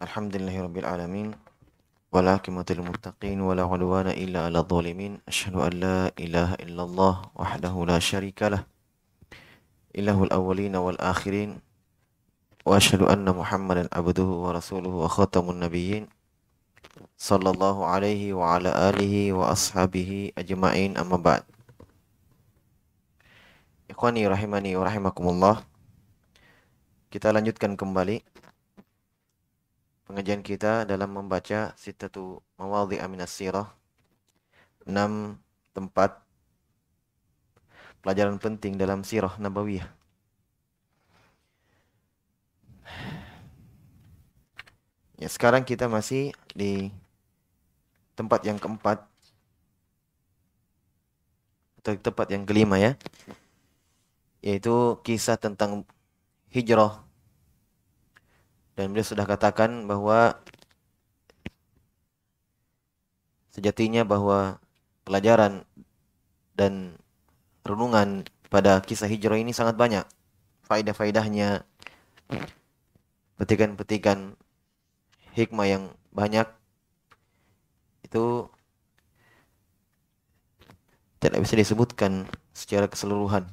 الحمد لله رب العالمين والعاقبة للمتقين ولا عدوان إلا على الظالمين أشهد أن لا إله إلا الله وحده لا شريك له إله الأولين والآخرين وأشهد أن محمدا عبده ورسوله وخاتم النبيين صلى الله عليه وعلى آله وأصحابه أجمعين أما بعد Ikhwani rahimani wa rahimakumullah. Kita lanjutkan kembali. Pengajian kita dalam membaca sitatu mawadhi aminas sirah 6 tempat pelajaran penting dalam sirah nabawiyah Ya, sekarang kita masih di tempat yang keempat atau tempat yang kelima ya. Yaitu kisah tentang hijrah. Dan beliau sudah katakan bahwa sejatinya bahwa pelajaran dan renungan pada kisah hijrah ini sangat banyak. Faidah-faidahnya, petikan-petikan hikmah yang banyak itu tidak bisa disebutkan secara keseluruhan.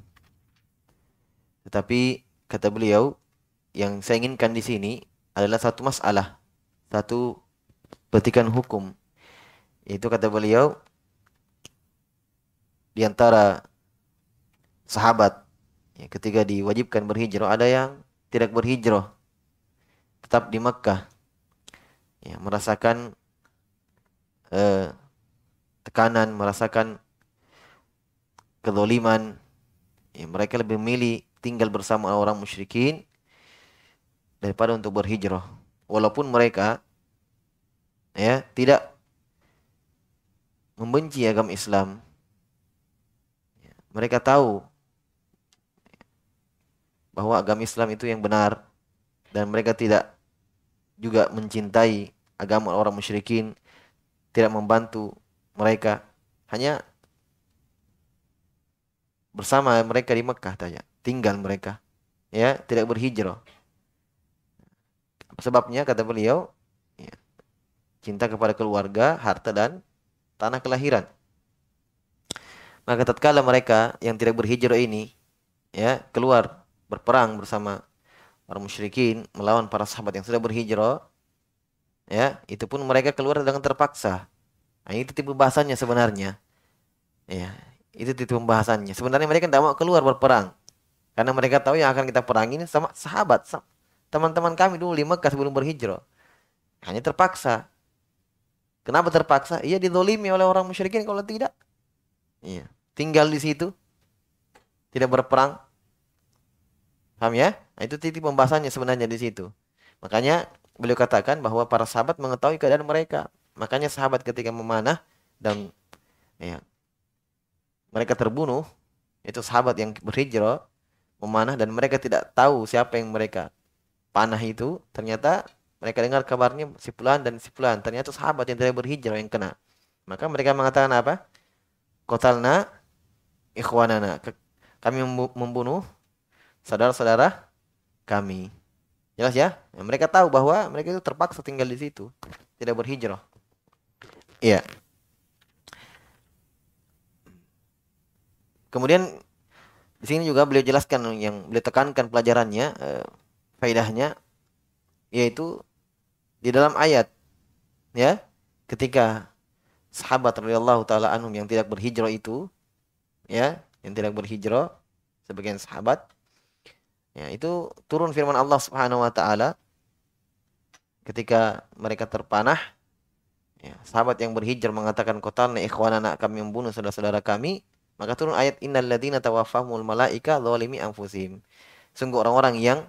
Tetapi kata beliau yang saya inginkan di sini adalah satu masalah, satu petikan hukum. Itu kata beliau di antara sahabat ya, ketika diwajibkan berhijrah ada yang tidak berhijrah tetap di Makkah ya, merasakan eh, tekanan, merasakan kedoliman. Ya, mereka lebih memilih tinggal bersama orang musyrikin daripada untuk berhijrah. Walaupun mereka ya tidak membenci agama Islam. Ya, mereka tahu bahwa agama Islam itu yang benar dan mereka tidak juga mencintai agama orang musyrikin, tidak membantu mereka, hanya bersama mereka di Mekah saja, tinggal mereka, ya tidak berhijrah. Sebabnya kata beliau, ya, cinta kepada keluarga, harta dan tanah kelahiran. Maka tatkala mereka yang tidak berhijrah ini, ya keluar berperang bersama orang musyrikin melawan para sahabat yang sudah berhijrah ya itu pun mereka keluar dengan terpaksa. Nah, itu tipe bahasannya sebenarnya. Ya itu tipe pembahasannya. Sebenarnya mereka tidak mau keluar berperang. Karena mereka tahu yang akan kita perang ini sama sahabat teman-teman kami dulu di Mekah sebelum berhijrah. Hanya terpaksa. Kenapa terpaksa? Iya didolimi oleh orang musyrikin kalau tidak. Iya tinggal di situ. Tidak berperang. Paham ya? Nah, itu titik pembahasannya sebenarnya di situ. Makanya beliau katakan bahwa para sahabat mengetahui keadaan mereka. Makanya sahabat ketika memanah dan ya, mereka terbunuh, itu sahabat yang berhijrah memanah dan mereka tidak tahu siapa yang mereka panah itu. Ternyata mereka dengar kabarnya si Fulan dan si Fulan. Ternyata sahabat yang tidak berhijrah yang kena. Maka mereka mengatakan apa? Kotalna ikhwanana. Kami membunuh saudara-saudara kami. Jelas ya? ya? Mereka tahu bahwa mereka itu terpaksa tinggal di situ, tidak berhijrah. Iya. Kemudian di sini juga beliau jelaskan yang beliau tekankan pelajarannya, eh, faidahnya, yaitu di dalam ayat, ya, ketika sahabat radhiyallahu taala anhum yang tidak berhijrah itu, ya, yang tidak berhijrah, sebagian sahabat Ya, itu turun firman Allah Subhanahu wa taala ketika mereka terpanah ya, sahabat yang berhijrah mengatakan qatalna ikhwanana kami membunuh saudara-saudara kami. Maka turun ayat innal ladzina tawaffahumul malaika zalimi anfusihim. Sungguh orang-orang yang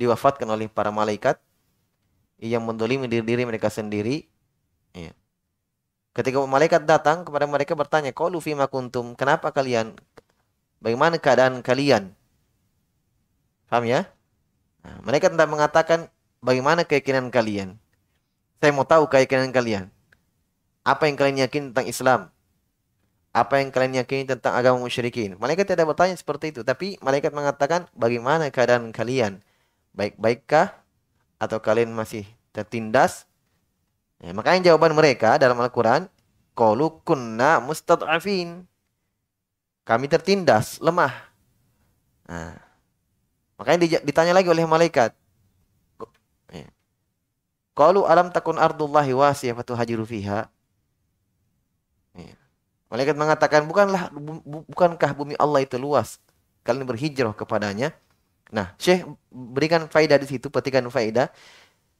diwafatkan oleh para malaikat yang mendolimi diri, diri mereka sendiri ya. ketika malaikat datang kepada mereka bertanya qalu fima kuntum kenapa kalian bagaimana keadaan kalian Paham ya? Nah, mereka tidak mengatakan bagaimana keyakinan kalian. Saya mau tahu keyakinan kalian. Apa yang kalian yakin tentang Islam? Apa yang kalian yakini tentang agama musyrikin? Malaikat tidak bertanya seperti itu, tapi malaikat mengatakan bagaimana keadaan kalian? Baik-baikkah atau kalian masih tertindas. Ya, makanya jawaban mereka dalam Al-Quran, Qalu kunna mustad'afin. Kami tertindas, lemah. Nah, makanya ditanya lagi oleh malaikat. Ya. Qalu alam takun ardullahi wasiyah fatuhajiru fiha. Ya. Malaikat mengatakan, bukanlah bukankah bumi Allah itu luas? Kalian berhijrah kepadanya. Nah, Syekh berikan faedah di situ, petikan faedah.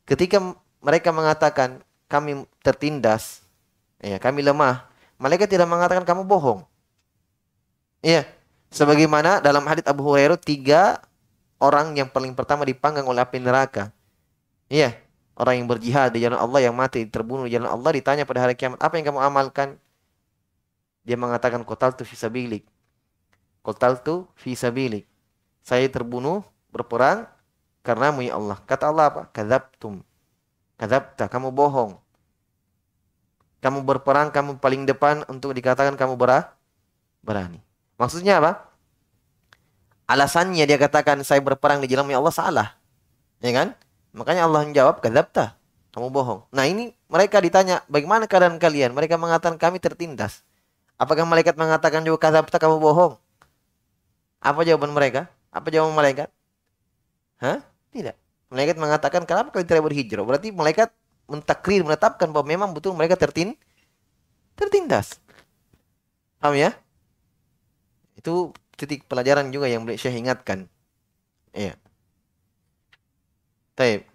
Ketika mereka mengatakan kami tertindas, ya, kami lemah, malaikat tidak mengatakan kamu bohong. Iya, sebagaimana dalam hadits Abu Hurairah tiga orang yang paling pertama dipanggang oleh api neraka. Iya, orang yang berjihad di jalan Allah yang mati terbunuh di jalan Allah ditanya pada hari kiamat, apa yang kamu amalkan? Dia mengatakan kotal tu fisabilik. Kotal tu fisabilik. Saya terbunuh berperang karena ya Allah. Kata Allah apa? Kadzabtum. Kadzabta, kamu bohong. Kamu berperang, kamu paling depan untuk dikatakan kamu berah, berani. Maksudnya apa? Alasannya dia katakan saya berperang di jalan Allah salah. Ya kan? Makanya Allah menjawab, kadzabta. Kamu bohong. Nah ini mereka ditanya, bagaimana keadaan kalian? Mereka mengatakan kami tertindas. Apakah malaikat mengatakan juga kadzabta kamu bohong? Apa jawaban mereka? Apa jawaban malaikat? Hah? Tidak. Malaikat mengatakan kenapa kalian tidak berhijrah? Berarti malaikat mentakrir, menetapkan bahwa memang betul mereka tertin tertindas. Paham ya? Itu titik pelajaran juga yang boleh saya ingatkan. Iya. Taib.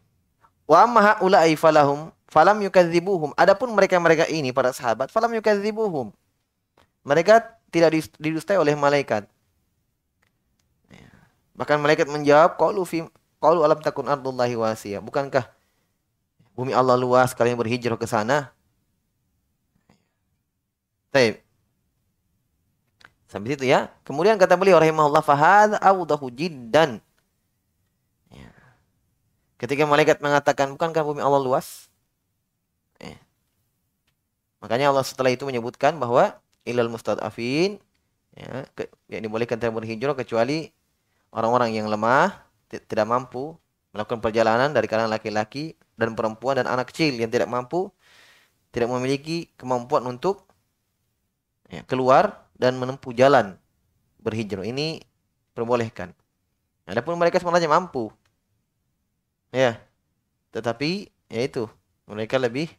Wa amma haula'i falahum falam yukadzibuhum. Adapun mereka-mereka ini para sahabat falam yukadzibuhum. Mereka tidak didustai oleh malaikat. Bahkan malaikat menjawab qalu fi Qalu alam takun ardullahi wasiyah. Bukankah bumi Allah luas kalian berhijrah ke sana? Baik. Sampai situ ya. Kemudian kata beliau rahimahullah fahad awdahu jiddan. Ya. Ketika malaikat mengatakan bukankah bumi Allah luas? Ya. Makanya Allah setelah itu menyebutkan bahwa ilal mustadafin ya, yang dibolehkan tidak berhijrah kecuali orang-orang yang lemah tidak mampu melakukan perjalanan dari kalangan laki-laki dan perempuan dan anak kecil yang tidak mampu tidak memiliki kemampuan untuk ya, keluar dan menempuh jalan berhijrah ini perbolehkan. Adapun mereka sebenarnya mampu, ya, tetapi yaitu mereka lebih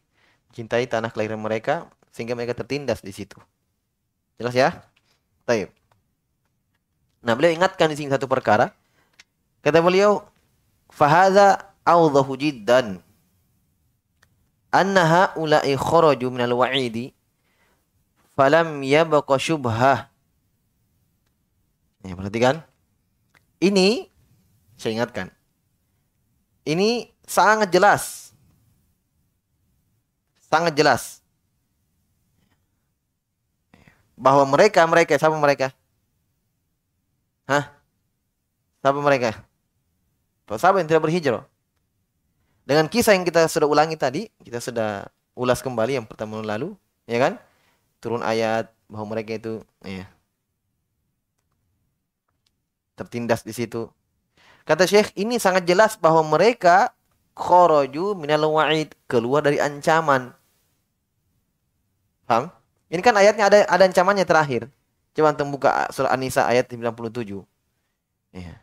cintai tanah kelahiran mereka sehingga mereka tertindas di situ. Jelas ya? Taib. Nah, beliau ingatkan di sini satu perkara Kata beliau, "Fahadha awdahu jiddan." Anna haula'i kharaju minal wa'idi falam yabqa syubhah. Ya, perhatikan. Ini saya ingatkan. Ini sangat jelas. Sangat jelas. Bahwa mereka, mereka, siapa mereka? Hah? Siapa mereka? Sahabat yang tidak berhijrah. Dengan kisah yang kita sudah ulangi tadi, kita sudah ulas kembali yang pertama lalu, ya kan? Turun ayat bahwa mereka itu ya, tertindas di situ. Kata Syekh, ini sangat jelas bahwa mereka kharaju minal wa'id, keluar dari ancaman. Paham? Ini kan ayatnya ada ada ancamannya terakhir. Coba antum buka surah An-Nisa ayat 97. Ya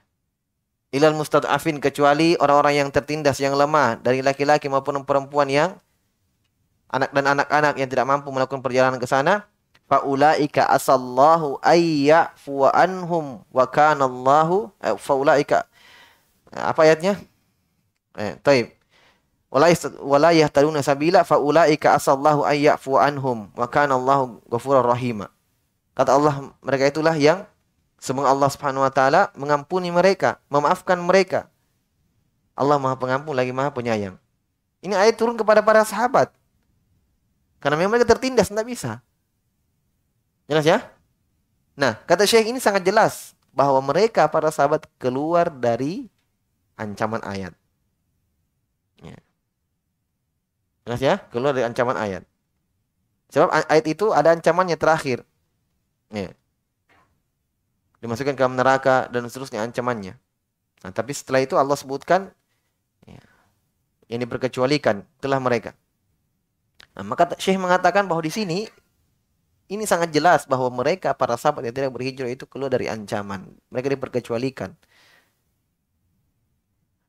ilal mustad'afin kecuali orang-orang yang tertindas yang lemah dari laki-laki maupun perempuan yang anak dan anak-anak yang tidak mampu melakukan perjalanan ke sana faulaika asallahu ayyafu anhum wa kana Allahu eh, faulaika. Eh, apa ayatnya? Eh taib. Wala yahtaduna sabila faulaika asallahu ayyafu anhum wa kana Allahu ghafurur rahima kata Allah mereka itulah yang Semoga Allah Subhanahu wa taala mengampuni mereka, memaafkan mereka. Allah Maha Pengampun lagi Maha Penyayang. Ini ayat turun kepada para sahabat. Karena memang mereka tertindas, tidak bisa. Jelas ya? Nah, kata Syekh ini sangat jelas bahwa mereka para sahabat keluar dari ancaman ayat. Ya. Jelas ya? Keluar dari ancaman ayat. Sebab ayat itu ada ancamannya terakhir. Ya dimasukkan ke neraka dan seterusnya ancamannya. Nah, tapi setelah itu Allah sebutkan ya, yang diperkecualikan telah mereka. Nah, maka Syekh mengatakan bahwa di sini ini sangat jelas bahwa mereka para sahabat yang tidak berhijrah itu keluar dari ancaman. Mereka diperkecualikan.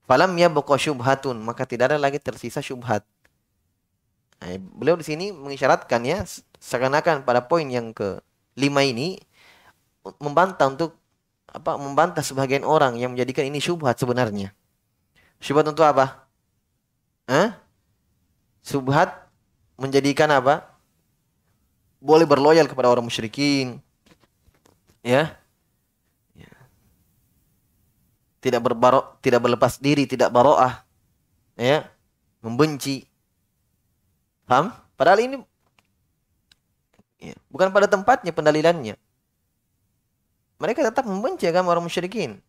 Falam ya syubhatun, maka tidak ada lagi tersisa syubhat. Nah, beliau di sini mengisyaratkan ya seakan-akan pada poin yang ke lima ini membantah untuk apa membantah sebagian orang yang menjadikan ini syubhat sebenarnya. Syubhat untuk apa? Hah? Syubhat menjadikan apa? Boleh berloyal kepada orang musyrikin. Ya. ya. Tidak berbarok, tidak berlepas diri, tidak baroah. Ya. Membenci Paham? Padahal ini ya, bukan pada tempatnya pendalilannya. Mereka tetap membenci agama orang musyrikin.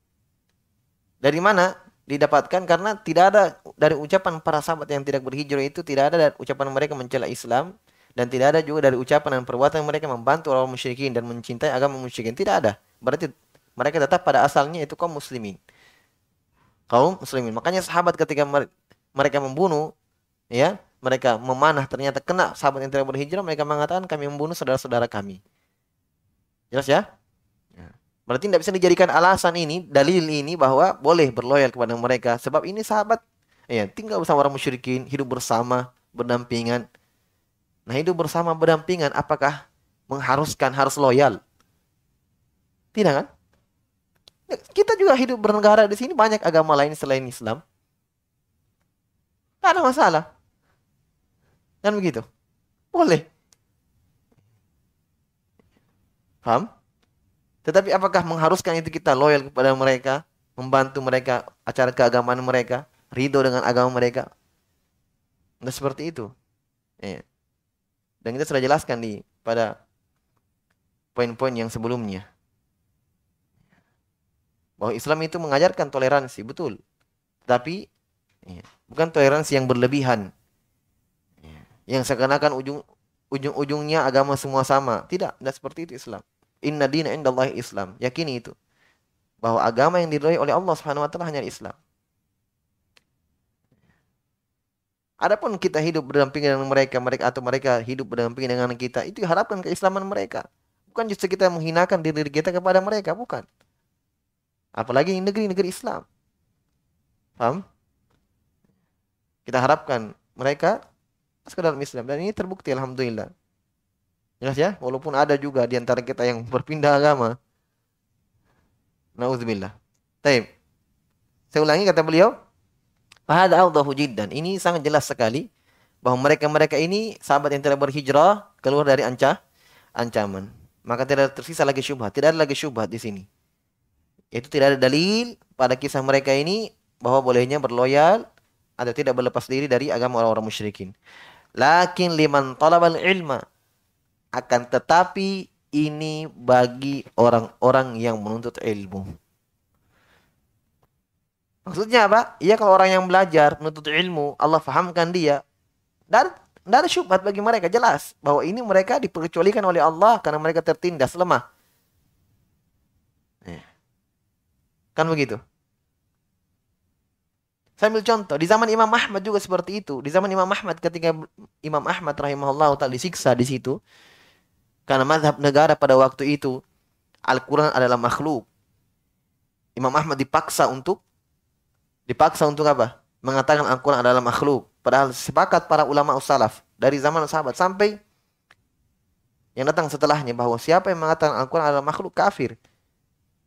Dari mana? Didapatkan karena tidak ada dari ucapan para sahabat yang tidak berhijrah itu tidak ada dari ucapan mereka mencela Islam dan tidak ada juga dari ucapan dan perbuatan mereka membantu orang musyrikin dan mencintai agama musyrikin. Tidak ada. Berarti mereka tetap pada asalnya itu kaum muslimin. Kaum muslimin. Makanya sahabat ketika mereka membunuh ya mereka memanah ternyata kena sahabat yang tidak berhijrah, mereka mengatakan kami membunuh saudara-saudara kami. Jelas ya? ya? Berarti tidak bisa dijadikan alasan ini, dalil ini bahwa boleh berloyal kepada mereka. Sebab ini sahabat ya tinggal bersama orang musyrikin, hidup bersama, berdampingan. Nah hidup bersama berdampingan apakah mengharuskan harus loyal? Tidak kan? Kita juga hidup bernegara di sini banyak agama lain selain Islam. Tidak ada masalah. Kan begitu? Boleh. Paham? Tetapi apakah mengharuskan itu kita loyal kepada mereka, membantu mereka acara keagamaan mereka, ridho dengan agama mereka? Tidak seperti itu. Ya. Dan kita sudah jelaskan di pada poin-poin yang sebelumnya. Bahwa Islam itu mengajarkan toleransi, betul. Tapi ya, bukan toleransi yang berlebihan yang seakan-akan ujung ujung-ujungnya agama semua sama. Tidak, tidak seperti itu Islam. Inna dina indallahi Islam. Yakini itu. Bahwa agama yang diridhoi oleh Allah Subhanahu wa taala hanya Islam. Adapun kita hidup berdampingan dengan mereka, mereka atau mereka hidup berdampingan dengan kita, itu harapkan keislaman mereka. Bukan justru kita menghinakan diri kita kepada mereka, bukan. Apalagi negeri-negeri Islam. Paham? Kita harapkan mereka dalam Islam dan ini terbukti alhamdulillah. Jelas ya, walaupun ada juga di antara kita yang berpindah agama. Nauzubillah. Taib. Saya ulangi kata beliau, Fahada awdahu jiddan. Ini sangat jelas sekali bahwa mereka-mereka ini sahabat yang tidak berhijrah keluar dari anca ancaman. Maka tidak tersisa lagi syubhat. Tidak ada lagi syubhat di sini. Itu tidak ada dalil pada kisah mereka ini bahwa bolehnya berloyal atau tidak berlepas diri dari agama orang-orang musyrikin. Lakin liman talabal ilma. Akan tetapi ini bagi orang-orang yang menuntut ilmu. Maksudnya apa? Iya kalau orang yang belajar, menuntut ilmu, Allah fahamkan dia. Dan tidak syubhat bagi mereka. Jelas bahwa ini mereka diperkecualikan oleh Allah karena mereka tertindas, lemah. Kan begitu? Saya ambil contoh, di zaman Imam Ahmad juga seperti itu. Di zaman Imam Ahmad ketika Imam Ahmad rahimahullah ta'ala disiksa di situ. Karena mazhab negara pada waktu itu Al-Quran adalah makhluk. Imam Ahmad dipaksa untuk dipaksa untuk apa? Mengatakan Al-Quran adalah makhluk. Padahal sepakat para ulama salaf dari zaman sahabat sampai yang datang setelahnya bahwa siapa yang mengatakan Al-Quran adalah makhluk kafir.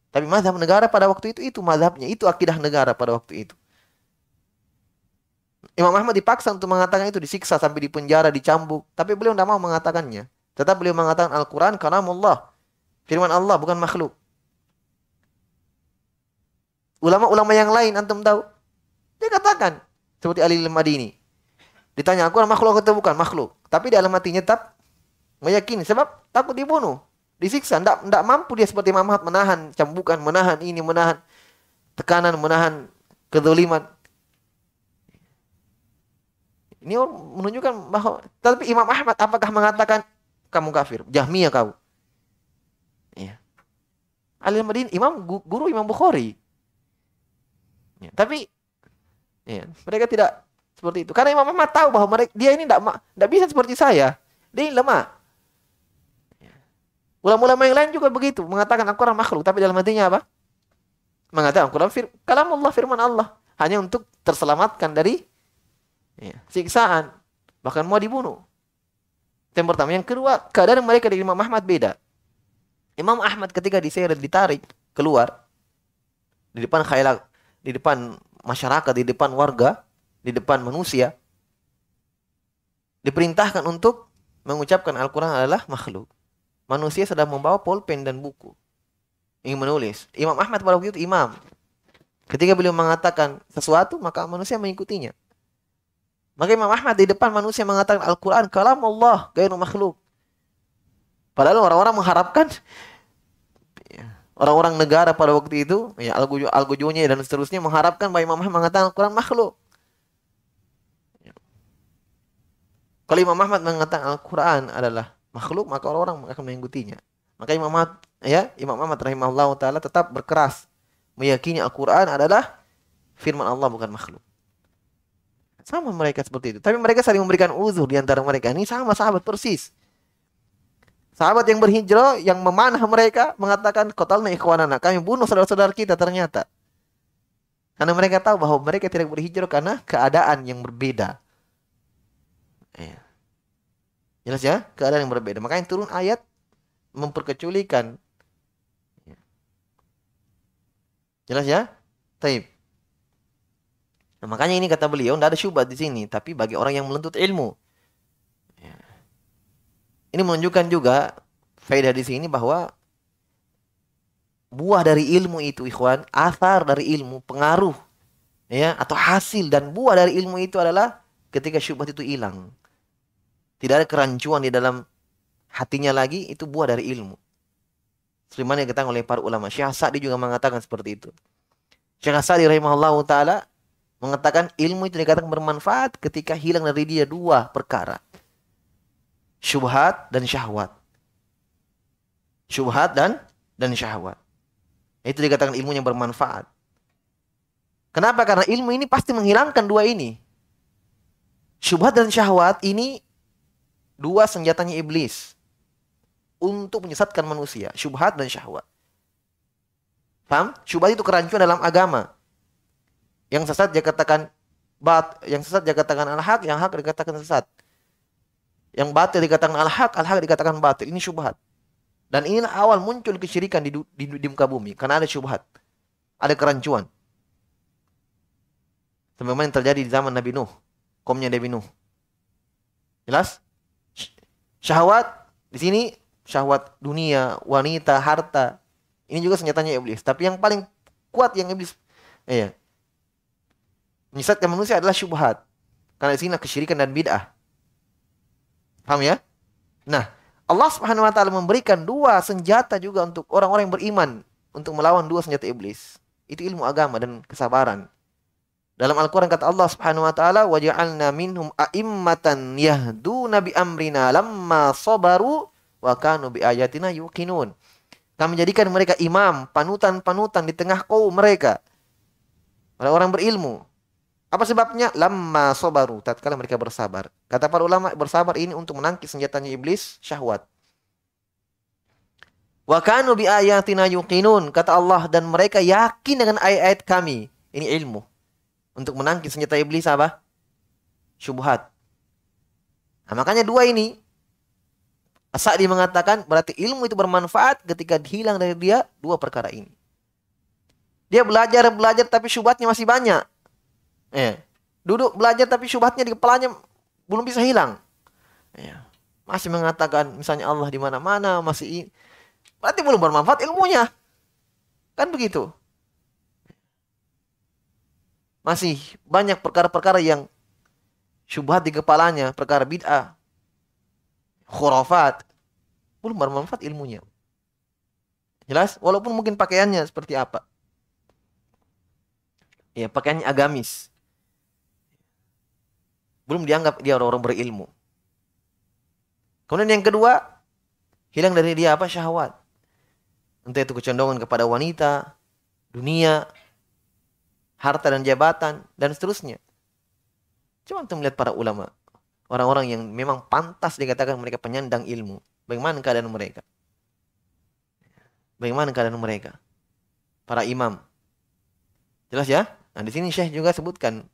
Tapi mazhab negara pada waktu itu itu mazhabnya, itu akidah negara pada waktu itu. Imam Ahmad dipaksa untuk mengatakan itu, disiksa sampai dipenjara, dicambuk. Tapi beliau tidak mau mengatakannya. Tetap beliau mengatakan Al-Quran Allah. Firman Allah, bukan makhluk. Ulama-ulama yang lain, antum tahu? Dia katakan, seperti Ali al-Madini. Ditanya, Al-Quran makhluk atau bukan? Makhluk. Tapi di dalam hatinya tetap meyakini. Sebab takut dibunuh. Disiksa. Tidak mampu dia seperti Imam Ahmad menahan cambukan, menahan ini, menahan tekanan, menahan kedoliman. Ini menunjukkan bahwa tapi Imam Ahmad apakah mengatakan kamu kafir? Jahmiyah kau. Ya. Ali Madin Imam guru Imam Bukhari. Ya, tapi ya, mereka tidak Seperti itu. Karena Imam Ahmad tahu bahwa mereka, dia ini tidak bisa seperti saya. Dia ini lemah. Ulama-ulama yang lain juga begitu. Mengatakan Al-Quran makhluk. Tapi dalam hatinya apa? Mengatakan Al-Quran fir kalam Allah, firman Allah. Hanya untuk terselamatkan dari ya, siksaan. Bahkan mau dibunuh. Yang pertama. Yang kedua, keadaan mereka dengan Imam Ahmad beda. Imam Ahmad ketika diseret, ditarik keluar di depan khayal, di depan masyarakat, di depan warga, di depan manusia, diperintahkan untuk mengucapkan Al-Quran adalah makhluk. Manusia sedang membawa pulpen dan buku. Ingin menulis. Imam Ahmad pada waktu itu imam. Ketika beliau mengatakan sesuatu, maka manusia mengikutinya. Maka Imam Ahmad di depan manusia mengatakan Al-Quran, kalam Allah, gairu makhluk. Padahal orang-orang mengharapkan orang-orang negara pada waktu itu, ya algojo algojonya dan seterusnya mengharapkan bahwa Imam Ahmad mengatakan Al-Quran makhluk. Kalau Imam Ahmad mengatakan Al-Quran adalah makhluk, maka orang-orang akan mengikutinya. Maka Imam Ahmad, ya, Imam Ahmad rahimahullah taala tetap berkeras meyakini Al-Quran adalah firman Allah bukan makhluk. Sama mereka seperti itu. Tapi mereka saling memberikan uzur di antara mereka. Ini sama sahabat persis. Sahabat yang berhijrah yang memanah mereka mengatakan kotalna ikhwanana. Kami bunuh saudara-saudara kita ternyata. Karena mereka tahu bahwa mereka tidak berhijrah karena keadaan yang berbeda. Ya. Jelas ya? Keadaan yang berbeda. Makanya turun ayat memperkecualikan. Ya. Jelas ya? Taib. Nah, makanya ini kata beliau, tidak ada syubhat di sini. Tapi bagi orang yang menuntut ilmu. Ini menunjukkan juga faedah di sini bahwa buah dari ilmu itu ikhwan, asar dari ilmu, pengaruh ya atau hasil dan buah dari ilmu itu adalah ketika syubhat itu hilang. Tidak ada kerancuan di dalam hatinya lagi, itu buah dari ilmu. Sebagaimana yang oleh para ulama. Syekh Sa'di juga mengatakan seperti itu. Syekh Sa'di rahimahullah taala mengatakan ilmu itu dikatakan bermanfaat ketika hilang dari dia dua perkara syubhat dan syahwat. Syubhat dan dan syahwat. Itu dikatakan ilmu yang bermanfaat. Kenapa? Karena ilmu ini pasti menghilangkan dua ini. Syubhat dan syahwat ini dua senjatanya iblis untuk menyesatkan manusia. Syubhat dan syahwat. Paham? Syubhat itu kerancuan dalam agama. Yang sesat dia katakan bat, yang sesat dia katakan al-haq, yang hak dikatakan sesat. Yang batil dikatakan al-haq, al-haq dikatakan batil. Ini syubhat. Dan inilah awal muncul kesyirikan di, di, di muka bumi. Karena ada syubhat. Ada kerancuan. Sebagaimana yang terjadi di zaman Nabi Nuh. Kaumnya Nabi Nuh. Jelas? Syahwat di sini syahwat dunia, wanita, harta. Ini juga senjatanya iblis. Tapi yang paling kuat yang iblis iya. Menyesatkan manusia adalah syubhat. Karena sini kesyirikan dan bid'ah. Paham ya? Nah, Allah Subhanahu wa taala memberikan dua senjata juga untuk orang-orang yang beriman untuk melawan dua senjata iblis. Itu ilmu agama dan kesabaran. Dalam Al-Qur'an kata Allah Subhanahu wa taala, "Wa ja'alna minhum a'immatan yahduna bi amrina lamma sabaru wa kanu bi ayatina yuqinun." Kami jadikan mereka imam, panutan-panutan di tengah kaum mereka. Orang-orang berilmu apa sebabnya? Lama sobaru. Tatkala mereka bersabar. Kata para ulama, bersabar ini untuk menangkis senjatanya iblis, syahwat. Wa kanu bi ayatina yuqinun. Kata Allah, dan mereka yakin dengan ayat-ayat kami. Ini ilmu. Untuk menangkis senjata iblis apa? Syubhat. Nah, makanya dua ini. Sa'di mengatakan berarti ilmu itu bermanfaat ketika hilang dari dia dua perkara ini. Dia belajar, belajar tapi syubhatnya masih banyak. Ya. Duduk belajar tapi syubhatnya di kepalanya belum bisa hilang. Ya. Masih mengatakan misalnya Allah di mana-mana, masih berarti belum bermanfaat ilmunya. Kan begitu. Masih banyak perkara-perkara yang syubhat di kepalanya, perkara bid'ah, khurafat, belum bermanfaat ilmunya. Jelas? Walaupun mungkin pakaiannya seperti apa. Ya, pakaiannya agamis belum dianggap dia orang-orang berilmu. Kemudian yang kedua, hilang dari dia apa? Syahwat. Entah itu kecondongan kepada wanita, dunia, harta dan jabatan, dan seterusnya. Coba antum melihat para ulama. Orang-orang yang memang pantas dikatakan mereka penyandang ilmu. Bagaimana keadaan mereka? Bagaimana keadaan mereka? Para imam. Jelas ya? Nah, di sini Syekh juga sebutkan.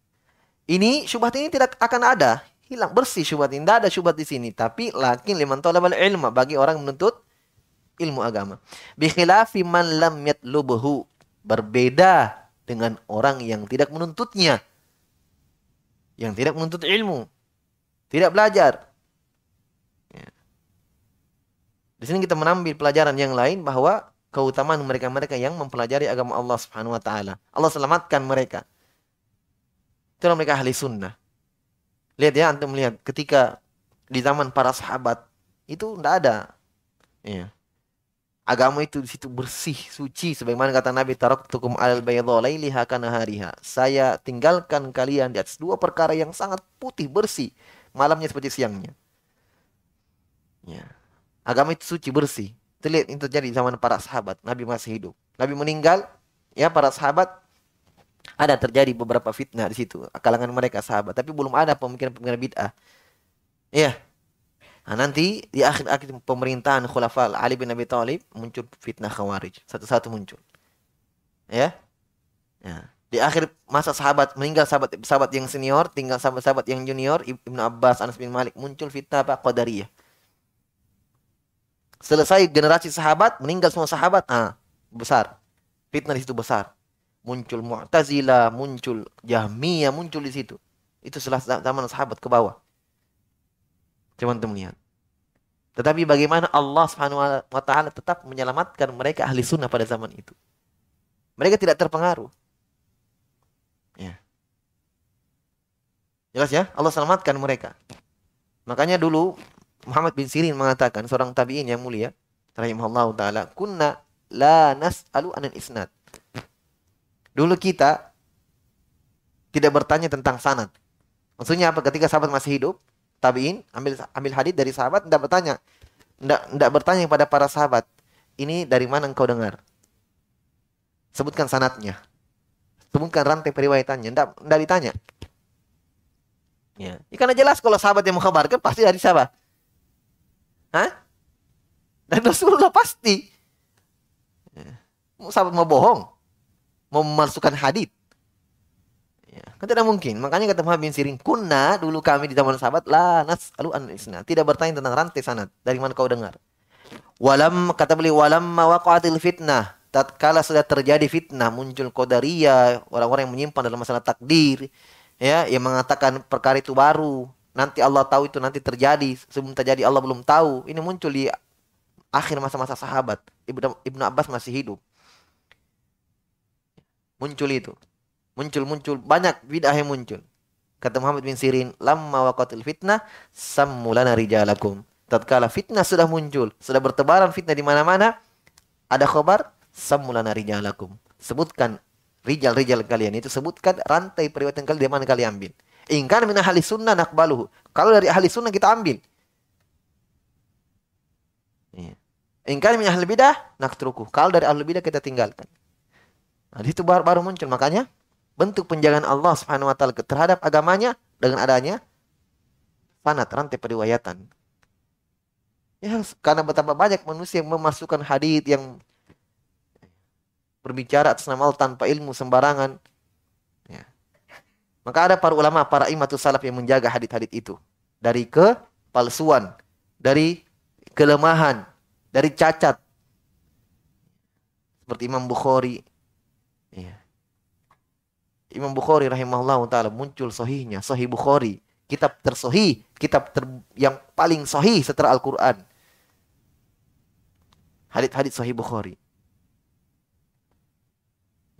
Ini syubhat ini tidak akan ada. Hilang bersih syubhat ini. Tidak ada syubhat di sini. Tapi lakin liman talabal ilma. Bagi orang menuntut ilmu agama. Bikhilafi man lam yatlubuhu. Berbeda dengan orang yang tidak menuntutnya. Yang tidak menuntut ilmu. Tidak belajar. Ya. Di sini kita menambil pelajaran yang lain bahwa keutamaan mereka-mereka yang mempelajari agama Allah Subhanahu wa taala. Allah selamatkan mereka. Itulah mereka ahli sunnah. Lihat ya, antum melihat ketika di zaman para sahabat itu tidak ada. Ya agama itu di situ bersih, suci sebagaimana kata Nabi taraktukum alal bayadha lailiha kana hariha. Saya tinggalkan kalian di atas dua perkara yang sangat putih, bersih, malamnya seperti siangnya. Ya. Agama itu suci, bersih. Itu lihat itu terjadi di zaman para sahabat, Nabi masih hidup. Nabi meninggal, ya para sahabat ada terjadi beberapa fitnah di situ, kalangan mereka sahabat, tapi belum ada pemikiran-pemikiran bid'ah. Ya, Nah, nanti di akhir-akhir pemerintahan Khulafal Ali bin Abi Thalib muncul fitnah Khawarij. Satu-satu muncul. Ya. Ya. Di akhir masa sahabat meninggal sahabat sahabat yang senior, tinggal sahabat-sahabat yang junior, Ibnu Abbas, Anas bin Malik muncul fitnah apa? Qadariyah. Selesai generasi sahabat, meninggal semua sahabat, ah, besar. Fitnah di situ besar. Muncul Mu'tazilah, muncul Jahmiyah, muncul di situ. Itu setelah zaman sahabat ke bawah. Coba untuk melihat. Tetapi bagaimana Allah Subhanahu wa taala tetap menyelamatkan mereka ahli sunnah pada zaman itu. Mereka tidak terpengaruh. Ya. Jelas ya? Allah selamatkan mereka. Makanya dulu Muhammad bin Sirin mengatakan seorang tabi'in yang mulia rahimahullah taala, "Kunna la nas'alu anil isnad." Dulu kita tidak bertanya tentang sanad. Maksudnya apa? Ketika sahabat masih hidup, tabiin ambil ambil hadis dari sahabat tidak bertanya tidak tidak bertanya kepada para sahabat ini dari mana engkau dengar sebutkan sanatnya sebutkan rantai periwayatannya tidak tidak ditanya ya. ya karena jelas kalau sahabat yang mengkabarkan pasti dari sahabat Hah? dan Rasulullah pasti ya. sahabat mau bohong memasukkan hadis Ya, kan tidak mungkin. Makanya kata Muhammad bin Sirin, kunna dulu kami di zaman sahabat la nas'alu an isna. Tidak bertanya tentang rantai sanad. Dari mana kau dengar? Walam kata beliau walam waqa'atil fitnah. Tatkala sudah terjadi fitnah, muncul qadariyah, orang-orang yang menyimpan dalam masalah takdir, ya, yang mengatakan perkara itu baru. Nanti Allah tahu itu nanti terjadi, sebelum terjadi Allah belum tahu. Ini muncul di akhir masa-masa sahabat. Ibnu Abbas masih hidup. Muncul itu muncul-muncul banyak bid'ah yang muncul. Kata Muhammad bin Sirin, lamma waqatil fitnah sammulana rijalakum. Tatkala fitnah sudah muncul, sudah bertebaran fitnah di mana-mana, ada khabar sammulana rijalakum. Sebutkan rijal-rijal kalian itu sebutkan rantai periwayatan kalian di mana kalian ambil. Ingkan min ahli sunnah nakbaluhu. Kalau dari ahli sunnah kita ambil. Iya. Ingkan min ahli bidah naktruku. Kalau dari ahli bidah kita tinggalkan. Nah, itu baru, baru muncul. Makanya bentuk penjagaan Allah Subhanahu wa taala terhadap agamanya dengan adanya sanad rantai periwayatan. Ya, karena betapa banyak manusia yang memasukkan hadis yang berbicara atas nama Allah tanpa ilmu sembarangan. Ya. Maka ada para ulama, para imatus salaf yang menjaga hadis-hadis itu dari kepalsuan, dari kelemahan, dari cacat. Seperti Imam Bukhari. Imam Bukhari rahimahullah taala muncul sahihnya, sahih Bukhari, kitab tersohi, kitab ter, yang paling sahih setelah Al-Qur'an. Hadits-hadits sahih Bukhari.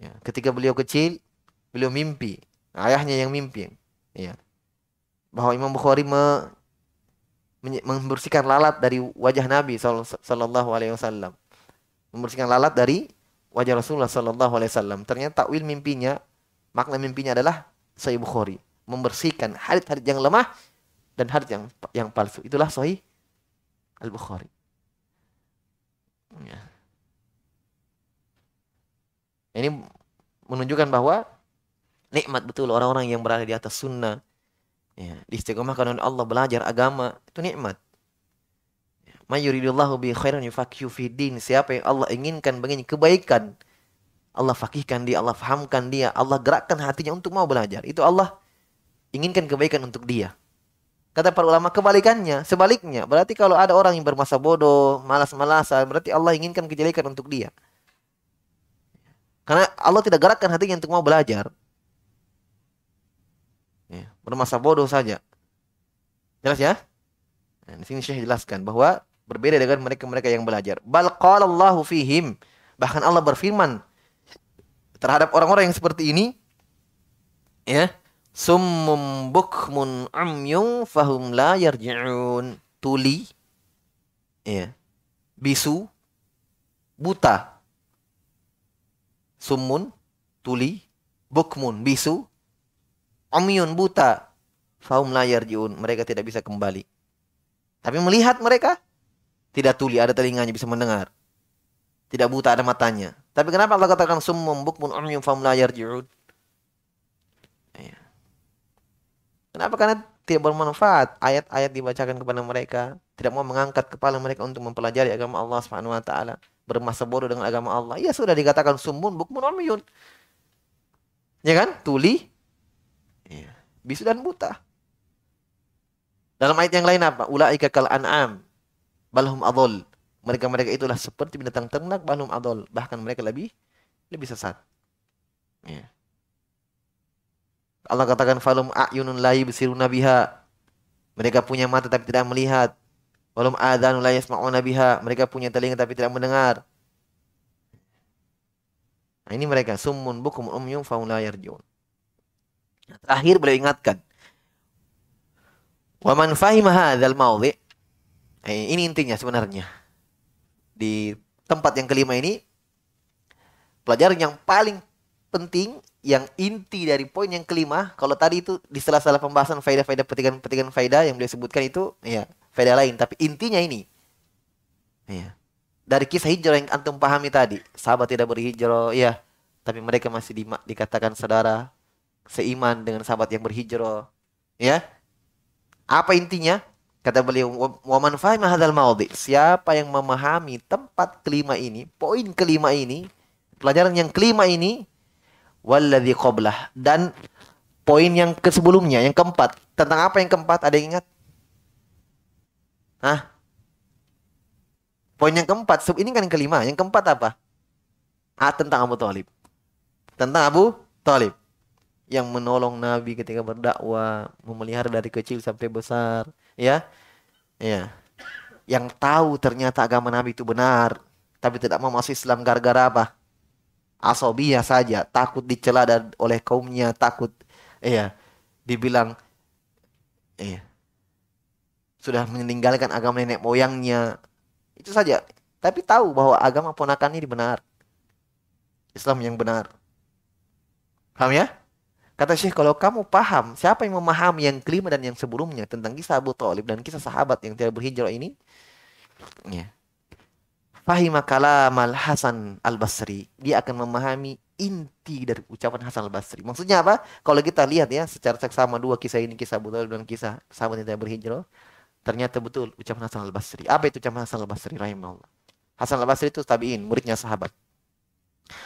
Ya, ketika beliau kecil, beliau mimpi, ayahnya yang mimpi, ya. Bahwa Imam Bukhari me, membersihkan lalat dari wajah Nabi sallallahu alaihi. Membersihkan lalat dari wajah Rasulullah sallallahu alaihi wasallam. Ternyata takwil mimpinya Makna mimpinya adalah Sahih Bukhari, membersihkan hadis-hadis yang lemah dan hadis yang yang palsu. Itulah Sahih Al-Bukhari. Ya. Ini menunjukkan bahwa nikmat betul orang-orang yang berada di atas sunnah, Ya, diistiqomahkan oleh Allah belajar agama itu nikmat. Mayuridullahu bi khairan yufaqihu fi. Siapa yang Allah inginkan begini kebaikan, Allah fakihkan dia, Allah fahamkan dia, Allah gerakkan hatinya untuk mau belajar. Itu Allah inginkan kebaikan untuk dia. Kata para ulama kebalikannya, sebaliknya. Berarti kalau ada orang yang bermasa bodoh, malas-malasan, berarti Allah inginkan kejelekan untuk dia. Karena Allah tidak gerakkan hatinya untuk mau belajar. Ya, bermasa bodoh saja. Jelas ya? Nah, di sini Syekh jelaskan bahwa berbeda dengan mereka-mereka yang belajar. Bal Allahu fihim. Bahkan Allah berfirman terhadap orang-orang yang seperti ini ya, summum bukmun umyun fahum la yarji'un. Tuli ya. Bisu buta. Summun tuli bukmun bisu Umyun buta. Faum layar jiun. Mereka tidak bisa kembali. Tapi melihat mereka. Tidak tuli, ada telinganya bisa mendengar. Tidak buta, ada matanya. Tapi kenapa Allah katakan summum bukmun umyun faum layar jiun? Iya. Kenapa? Karena tidak bermanfaat ayat-ayat dibacakan kepada mereka, tidak mau mengangkat kepala mereka untuk mempelajari agama Allah Subhanahu wa taala, bermasa bodoh dengan agama Allah. Ya sudah dikatakan sumun bukmun umyun. Ya kan? Tuli Ya. Bisu dan buta. Dalam ayat yang lain apa? Ulaika kal an'am balhum adol. Mereka-mereka itulah seperti binatang ternak balhum adol. Bahkan mereka lebih lebih sesat. Ya. Allah katakan falum a'yunun la yubsiruna biha. Mereka punya mata tapi tidak melihat. Walum adhanun la yasma'una biha. Mereka punya telinga tapi tidak mendengar. Nah, ini mereka summun bukum umyum faun la yarjiun. Terakhir beliau ingatkan. Wa man fahima hadzal mawdi' eh, ini intinya sebenarnya. Di tempat yang kelima ini pelajaran yang paling penting yang inti dari poin yang kelima kalau tadi itu di sela-sela pembahasan faedah-faedah petikan-petikan faedah yang beliau sebutkan itu ya faedah lain tapi intinya ini ya dari kisah hijrah yang antum pahami tadi sahabat tidak berhijrah ya tapi mereka masih di, dikatakan saudara seiman dengan sahabat yang berhijrah. Ya. Apa intinya? Kata beliau, "Wa man fahima hadzal mawdi." Siapa yang memahami tempat kelima ini, poin kelima ini, pelajaran yang kelima ini, walladzi qablah dan poin yang ke sebelumnya, yang keempat. Tentang apa yang keempat? Ada yang ingat? Hah? Poin yang keempat, ini kan yang kelima. Yang keempat apa? Ah, tentang Abu Talib. Tentang Abu Talib yang menolong Nabi ketika berdakwah, memelihara dari kecil sampai besar, ya. Ya. Yang tahu ternyata agama Nabi itu benar, tapi tidak mau masuk Islam gara-gara apa? Asobiyah saja, takut dicela oleh kaumnya, takut ya dibilang iya sudah meninggalkan agama nenek moyangnya. Itu saja. Tapi tahu bahwa agama ponakan ini benar. Islam yang benar. Paham ya? Kata Syekh, kalau kamu paham siapa yang memahami yang kelima dan yang sebelumnya tentang kisah Abu Talib dan kisah sahabat yang tidak berhijrah ini, ya. Fahima kalamal Hasan al-Basri. Dia akan memahami inti dari ucapan Hasan al-Basri. Maksudnya apa? Kalau kita lihat ya secara seksama dua kisah ini, kisah Abu Talib dan kisah sahabat yang tidak berhijrah, ternyata betul ucapan Hasan al-Basri. Apa itu ucapan Hasan al-Basri rahimahullah? Hasan al-Basri itu tabi'in, muridnya sahabat.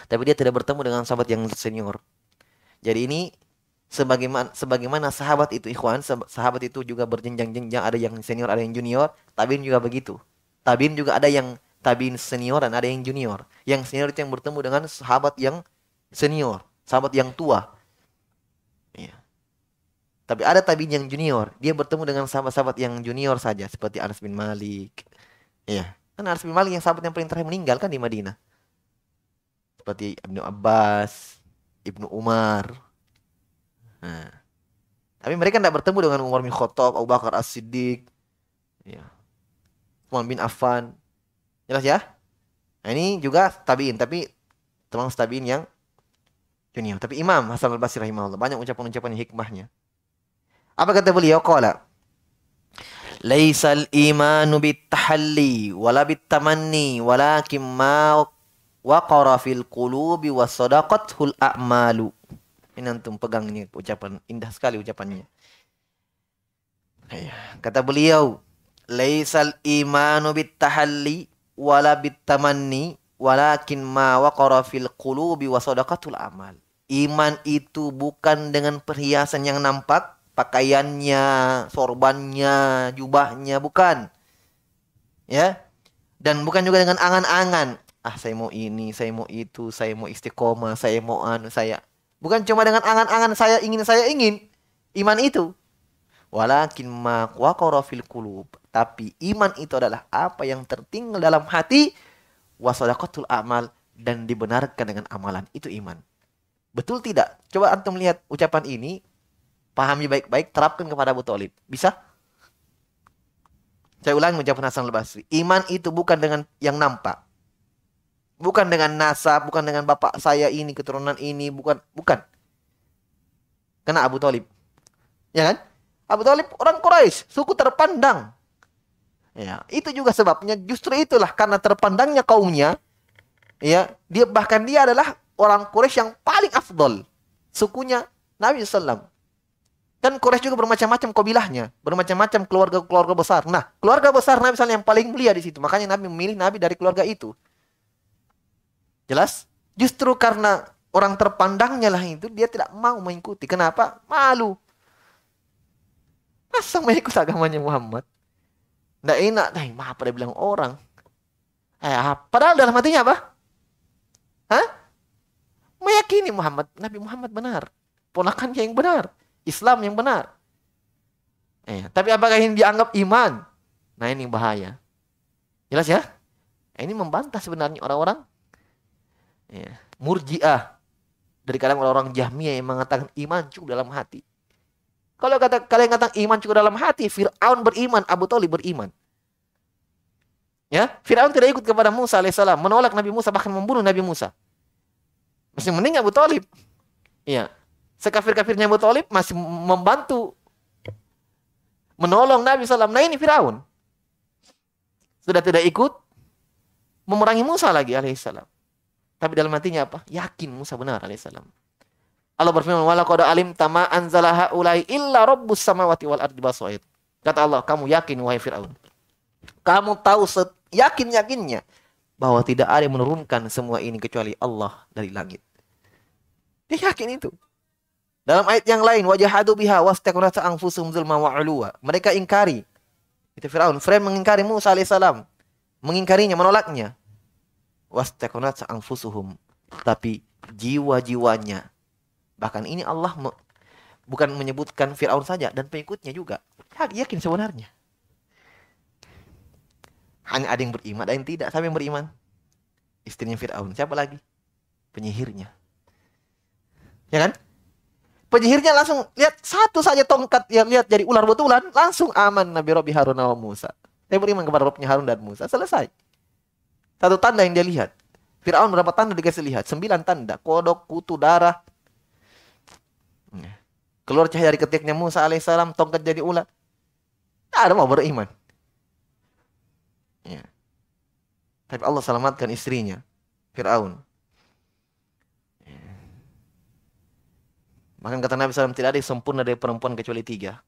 Tapi dia tidak bertemu dengan sahabat yang senior. Jadi ini sebagaimana sebagaimana sahabat itu ikhwan, sahabat itu juga berjenjang-jenjang, ada yang senior, ada yang junior, tabiin juga begitu. Tabiin juga ada yang tabiin senior dan ada yang junior. Yang senior itu yang bertemu dengan sahabat yang senior, sahabat yang tua. Ya. Tapi ada tabiin yang junior, dia bertemu dengan sahabat-sahabat yang junior saja seperti Anas bin Malik. Iya. Kan Anas bin Malik yang sahabat yang paling terakhir meninggal kan di Madinah. Seperti Ibnu Abbas, Ibnu Umar. Nah. Tapi mereka tidak bertemu dengan Umar bin Khattab, Abu Bakar As-Siddiq, ya. Umar bin Affan. Jelas ya? Nah, ini juga tabiin, tapi termasuk tabiin yang junior. Tapi Imam Hasan al-Basri rahimahullah banyak ucapan-ucapan hikmahnya. Apa kata beliau? Qala Laisal imanu bitahalli wala bitamanni walakin ma waqara fil qulubi wa sadaqathul a'malu. Ini antum pegang ini ucapan indah sekali ucapannya. Ya, kata beliau, "Laisal imanu bitahalli wala bitamanni walakin ma waqara fil qulubi wa sadaqatul amal." Iman itu bukan dengan perhiasan yang nampak, pakaiannya, sorbannya, jubahnya, bukan. Ya. Dan bukan juga dengan angan-angan. Ah, saya mau ini, saya mau itu, saya mau istiqomah, saya mau anu, saya. Bukan cuma dengan angan-angan saya ingin, saya ingin. Iman itu Walakin fil qulub. Tapi iman itu adalah apa yang tertinggal dalam hati wasadaqatul amal dan dibenarkan dengan amalan. Itu iman. Betul tidak? Coba antum lihat ucapan ini, pahami baik-baik, terapkan kepada Abu Talib. Bisa? Saya ulangi ucapan Hasan al-Basri. Iman itu bukan dengan yang nampak. Bukan dengan nasab, bukan dengan bapak saya ini, keturunan ini, bukan. Bukan. Kena Abu Talib. Ya kan? Abu Talib orang Quraisy, suku terpandang. Ya, itu juga sebabnya justru itulah karena terpandangnya kaumnya ya, dia bahkan dia adalah orang Quraisy yang paling afdol. Sukunya Nabi sallam. Dan Quraisy juga bermacam-macam kabilahnya, bermacam-macam keluarga-keluarga besar. Nah, keluarga besar Nabi sallam yang paling mulia di situ. Makanya Nabi memilih Nabi dari keluarga itu. Jelas? Justru karena orang terpandangnya lah itu dia tidak mau mengikuti. Kenapa? Malu. Masa mengikut agamanya Muhammad? Nggak enak. Nah, apa dia bilang orang? Eh, padahal dalam hatinya apa? Hah? Meyakini Muhammad, Nabi Muhammad benar. Ponakannya yang benar. Islam yang benar. Eh, tapi apakah ini dianggap iman? Nah ini bahaya. Jelas ya? Ini membantah sebenarnya orang-orang ya, murjiah. Dari kadang orang-orang jahmiyah yang mengatakan iman cukup dalam hati. Kalau kata kalian kata iman cukup dalam hati, Fir'aun beriman, Abu Talib beriman. Ya, Fir'aun tidak ikut kepada Musa alaihissalam, menolak Nabi Musa bahkan membunuh Nabi Musa. Masih mending Abu Talib. Iya. Sekafir-kafirnya Abu Talib masih membantu menolong Nabi SAW. Nah ini Fir'aun. Sudah tidak ikut memerangi Musa lagi alaihissalam. Tapi dalam hatinya apa? Yakin Musa benar alaihissalam. Allah berfirman, "Wala qad alim tama anzalaha ulai illa rabbus samawati wal ardi basair." Kata Allah, kamu yakin wahai Firaun? Kamu tahu yakin-yakinnya bahwa tidak ada yang menurunkan semua ini kecuali Allah dari langit. Dia yakin itu. Dalam ayat yang lain, wajahadu biha wastaqnata anfusum zulma wa ulwa. Mereka ingkari. Itu Firaun. Firaun mengingkari Musa alaihissalam. Mengingkarinya, menolaknya. Wastaqnata anfusuhum. Tapi jiwa-jiwanya Bahkan ini Allah me bukan menyebutkan Fir'aun saja dan pengikutnya juga. Ya, yakin sebenarnya. Hanya ada yang beriman, ada yang tidak. Siapa yang beriman? Istrinya Fir'aun. Siapa lagi? Penyihirnya. Ya kan? Penyihirnya langsung lihat satu saja tongkat yang lihat jadi ular betulan. Langsung aman Nabi Robi Harun Musa. Dia beriman kepada Robnya Harun dan Musa. Selesai. Satu tanda yang dia lihat. Fir'aun berapa tanda dikasih lihat? Sembilan tanda. Kodok, kutu, darah, Keluar cahaya dari ketiknya Musa alaihissalam, tongkat jadi ular. Tidak ada mau beriman. Ya. Tapi Allah selamatkan istrinya, Fir'aun. Ya. Bahkan kata Nabi SAW, tidak ada yang sempurna dari perempuan kecuali tiga.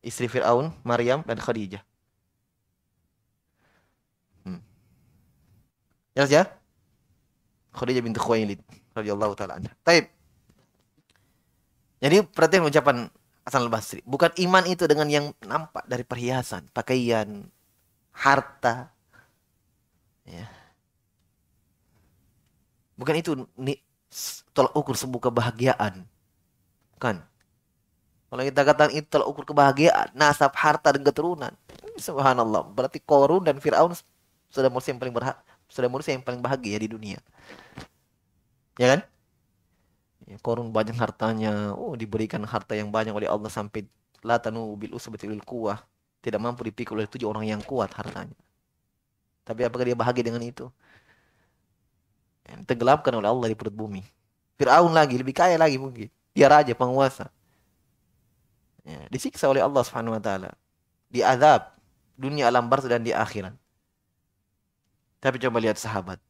Istri Fir'aun, Maryam, dan Khadijah. Jelas ya? Khadijah binti Khuwailid radhiyallahu taala anha. Taib. Jadi perhatian ucapan Hasan al-Basri. Bukan iman itu dengan yang nampak dari perhiasan, pakaian, harta. Ya. Bukan itu nih, tolak ukur sebuah kebahagiaan. Bukan. Kalau kita katakan itu tolak ukur kebahagiaan, nasab, harta, dan keturunan. Subhanallah. Berarti Korun dan Fir'aun sudah yang paling berhak, sudah manusia yang paling bahagia di dunia. Ya kan? Ya, korun banyak hartanya. Oh, diberikan harta yang banyak oleh Allah sampai latanu bil usbatil kuwah. Tidak mampu dipikul oleh tujuh orang yang kuat hartanya. Tapi apakah dia bahagia dengan itu? Yang tenggelamkan oleh Allah di perut bumi. Fir'aun lagi, lebih kaya lagi mungkin. Dia raja, penguasa. Ya, disiksa oleh Allah Subhanahu wa taala. Diazab dunia alam barzah dan di akhirat. Tapi coba lihat sahabat.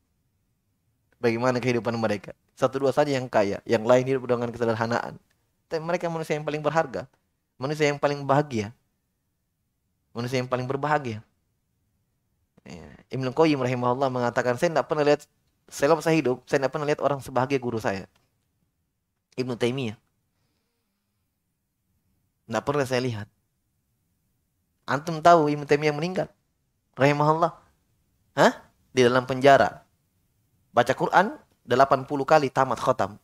Bagaimana kehidupan mereka? Satu dua saja yang kaya, yang lain hidup dengan kesederhanaan. Tapi mereka manusia yang paling berharga. Manusia yang paling bahagia. Manusia yang paling berbahagia. Ya. Ibnu Qayyim rahimahullah mengatakan, saya tidak pernah lihat selama saya hidup, saya tidak pernah lihat orang sebahagia guru saya. Ibnu Taimiyah. Tidak pernah saya lihat. Antum tahu Ibnu Taimiyah meninggal? Rahimahullah. Hah? Di dalam penjara. Baca Quran 80 kali tamat khotam.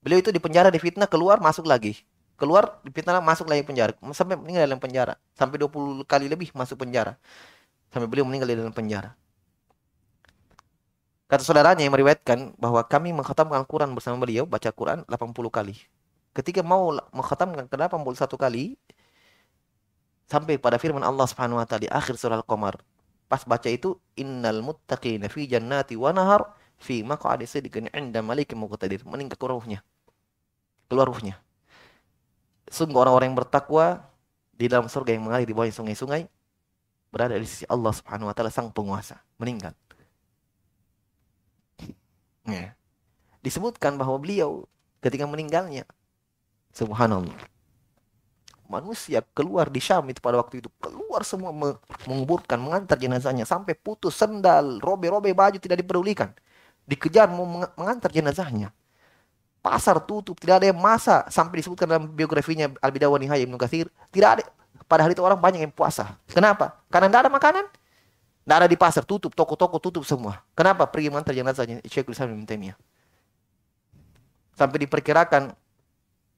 Beliau itu di penjara di fitnah keluar masuk lagi. Keluar di fitnah masuk lagi penjara. Sampai meninggal dalam penjara. Sampai 20 kali lebih masuk penjara. Sampai beliau meninggal di dalam penjara. Kata saudaranya yang meriwayatkan bahwa kami mengkhatamkan Al-Quran bersama beliau, baca Quran 80 kali. Ketika mau mengkhatamkan ke 81 kali, sampai pada firman Allah Subhanahu wa taala di akhir surah Al-Qamar. Pas baca itu innal muttaqina fi jannati wa nahar fi maq'adi sidqin 'inda malikin muqtadir. Meninggal ruhnya. Keluar ruhnya. Sungguh orang-orang yang bertakwa di dalam surga yang mengalir di bawah sungai-sungai berada di sisi Allah Subhanahu wa taala sang penguasa, meninggal. Ya. Disebutkan bahwa beliau ketika meninggalnya subhanallah manusia keluar di Syam itu pada waktu itu keluar semua menguburkan mengantar jenazahnya sampai putus sendal robe-robe baju tidak dipedulikan dikejar mau mengantar jenazahnya pasar tutup tidak ada yang masa sampai disebutkan dalam biografinya Al Bidawah Nihaya Ibnu Katsir tidak ada pada hari itu orang banyak yang puasa kenapa karena tidak ada makanan tidak ada di pasar, tutup, toko-toko tutup semua. Kenapa? Pergi mengantar jenazahnya Syekhul Islam Ibn Taimiyah. Sampai diperkirakan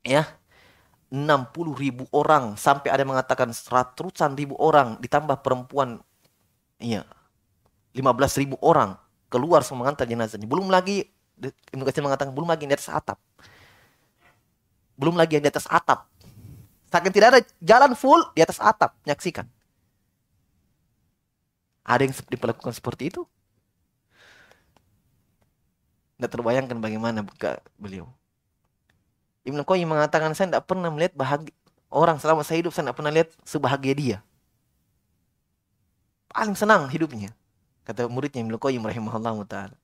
ya 60 ribu orang. Sampai ada yang mengatakan ratusan ribu orang ditambah perempuan. Iya 15 ribu orang keluar semua mengantar jenazahnya. Belum lagi Ibnu mengatakan belum lagi di atas atap. Belum lagi yang di atas atap. Saking tidak ada jalan full di atas atap. Menyaksikan ada yang diperlakukan seperti itu? Tidak terbayangkan bagaimana buka beliau. Ibnu Qayyim mengatakan saya tidak pernah melihat bahagia orang selama saya hidup saya tidak pernah lihat sebahagia dia. Paling senang hidupnya. Kata muridnya Ibnu Qayyim rahimahullah taala.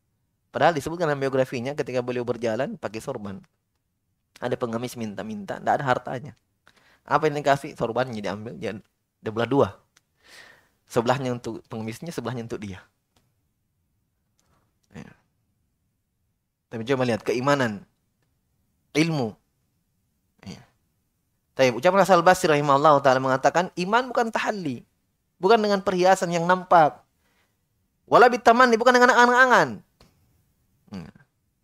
Padahal disebutkan dalam biografinya ketika beliau berjalan pakai sorban. Ada pengemis minta-minta, tidak ada hartanya. Apa yang dikasih? Sorbannya diambil, dia belah dua. Sebelahnya untuk pengemisnya, sebelahnya untuk dia. Ya. Tapi coba lihat keimanan, ilmu. Tapi ucapan Asal Basri rahimahullah ta'ala mengatakan, iman bukan tahalli. Bukan dengan perhiasan yang nampak. Wala bitamani, bukan dengan angan-angan. Ya.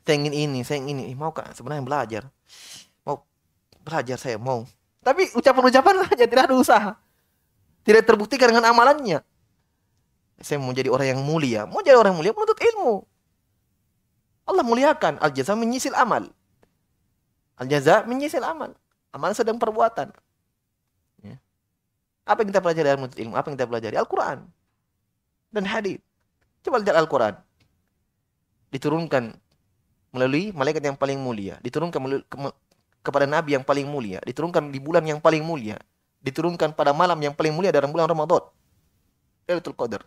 Saya ingin ini, saya ingin ini. Mau kak sebenarnya belajar. Mau belajar saya, mau. Tapi ucapan-ucapan saja, tidak ada usaha. Tidak terbuktikan dengan amalannya. Saya mau jadi orang yang mulia. Mau jadi orang yang mulia menuntut ilmu. Allah muliakan. Al-jaza menyisil amal. Al-jaza menyisil amal. Amal sedang perbuatan. Ya. Apa yang kita pelajari dalam menuntut ilmu? Apa yang kita pelajari? Al-Quran. Dan hadis. Coba lihat Al-Quran. Diturunkan melalui malaikat yang paling mulia. Diturunkan melalui, ke, kepada Nabi yang paling mulia. Diturunkan di bulan yang paling mulia diturunkan pada malam yang paling mulia dalam bulan Ramadan. Lailatul Qadar.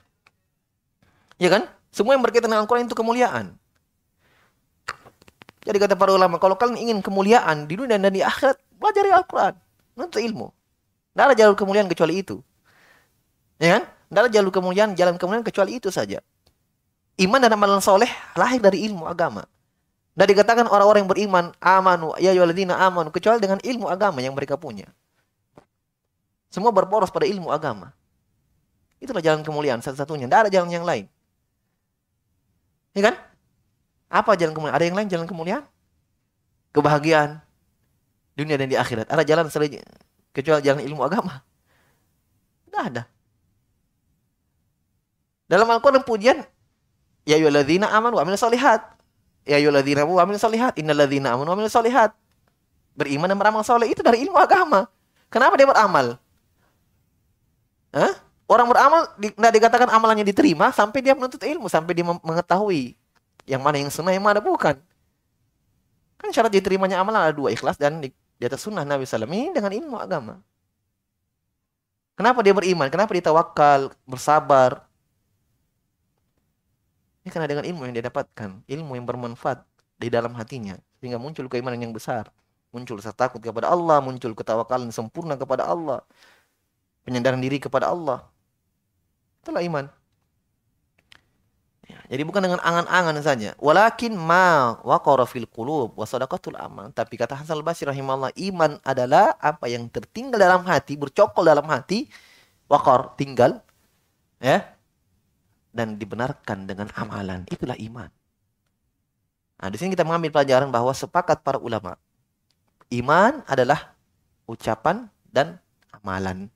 Ya kan? Semua yang berkaitan dengan Al-Quran itu kemuliaan. Jadi kata para ulama, kalau kalian ingin kemuliaan di dunia dan di akhirat, pelajari Al-Quran. Menuntut ilmu. Tidak ada jalur kemuliaan kecuali itu. Ya kan? Tidak ada jalur kemuliaan, jalan kemuliaan kecuali itu saja. Iman dan amalan soleh lahir dari ilmu agama. Dan dikatakan orang-orang yang beriman, amanu, ya yuwaladina amanu, kecuali dengan ilmu agama yang mereka punya. Semua berporos pada ilmu agama. Itulah jalan kemuliaan satu-satunya. Tidak ada jalan yang lain. Ya kan? Apa jalan kemuliaan? Ada yang lain jalan kemuliaan? Kebahagiaan. Dunia dan di akhirat. Ada jalan selain kecuali jalan ilmu agama. Tidak ada. Dalam Al-Quran pujian. Ya ayyuhalladzina amanu wa amilus solihat. Ya amanu wa amilus solihat. Innalladzina amanu wa amilus solihat. Beriman dan beramal soleh itu dari ilmu agama. Kenapa dia beramal? Hah? Orang beramal tidak di, dikatakan amalannya diterima sampai dia menuntut ilmu, sampai dia mengetahui yang mana yang sunnah, yang mana bukan. Kan syarat diterimanya amalan ada dua, ikhlas dan di, di atas sunnah Nabi SAW. Ini dengan ilmu agama. Kenapa dia beriman? Kenapa dia tawakal, bersabar? Ini karena dengan ilmu yang dia dapatkan. Ilmu yang bermanfaat di dalam hatinya. Sehingga muncul keimanan yang besar. muncul rasa takut kepada Allah, muncul ketawakalan sempurna kepada Allah, penyandaran diri kepada Allah. Itulah iman. Jadi bukan dengan angan-angan saja. Walakin ma waqara fil qulub wa sadaqatul amal. Tapi kata Hasan al-Basri rahimahullah, iman adalah apa yang tertinggal dalam hati, bercokol dalam hati, waqar, tinggal, ya, dan dibenarkan dengan amalan. Itulah iman. Nah, di sini kita mengambil pelajaran bahwa sepakat para ulama, iman adalah ucapan dan amalan.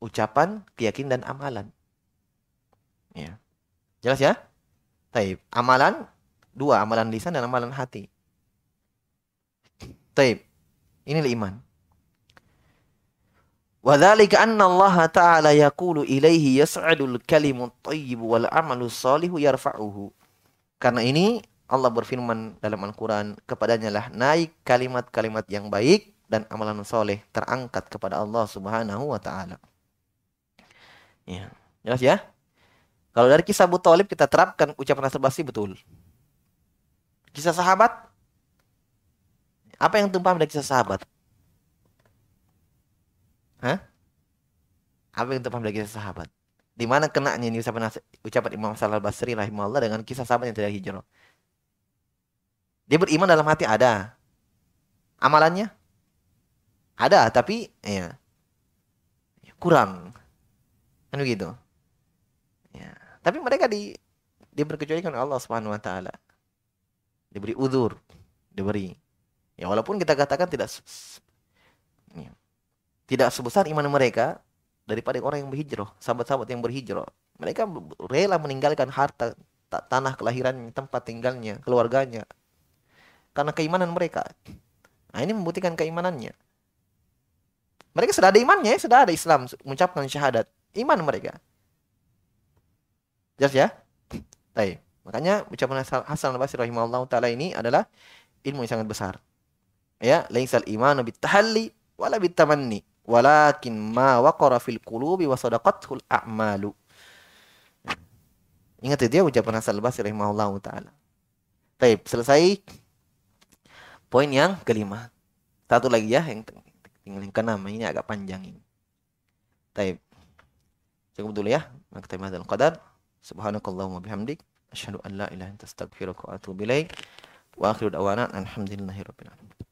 Ucapan, keyakinan dan amalan. Ya. Jelas ya? Taib. Amalan dua, amalan lisan dan amalan hati. Taib. Inilah iman. Anna Allah Ta'ala yaqulu ilaihi yas'adul kalimut tayyib wal amalu salihu yarfa'uhu. Karena ini Allah berfirman dalam Al-Quran kepadanya lah naik kalimat-kalimat yang baik dan amalan soleh terangkat kepada Allah Subhanahu wa taala. Ya. Jelas ya? Kalau dari kisah Abu Talib kita terapkan ucapan Rasul Basri betul. Kisah sahabat apa yang tumpah dari kisah sahabat? Hah? Apa yang tumpah dari kisah sahabat? Di mana kenanya ini ucapan ucapan Imam Salal Basri rahimahullah dengan kisah sahabat yang tidak hijrah? Dia beriman dalam hati ada. Amalannya ada, tapi ya kurang. Kan begitu. Tapi mereka di diberkecualikan Allah Subhanahu wa taala. Diberi udur, diberi. Ya walaupun kita katakan tidak ya, tidak sebesar iman mereka daripada orang yang berhijrah, sahabat-sahabat yang berhijrah. Mereka rela meninggalkan harta, tanah kelahiran, tempat tinggalnya, keluarganya. Karena keimanan mereka. Nah, ini membuktikan keimanannya. Mereka sudah ada imannya, sudah ada Islam, mengucapkan syahadat. Iman mereka. Jelas ya? Baik. Makanya ucapan Hasan al-Basri rahimahullah taala ini adalah ilmu yang sangat besar. Ya, laisal imanu bitahalli wala bitamanni, walakin ma waqara fil qulubi wa sadaqatul a'malu. Ingat itu ya ucapan Hasan al-Basri rahimahullah taala. Baik, selesai poin yang kelima. Satu lagi ya yang tinggal yang keenam ini agak panjang ini. Baik. Cukup dulu ya. Maktab qadar. سبحانك اللهم وبحمدك أشهد أن لا إله إلا أنت أستغفرك وأتوب إليك وآخر دعوانا الحمد لله رب العالمين.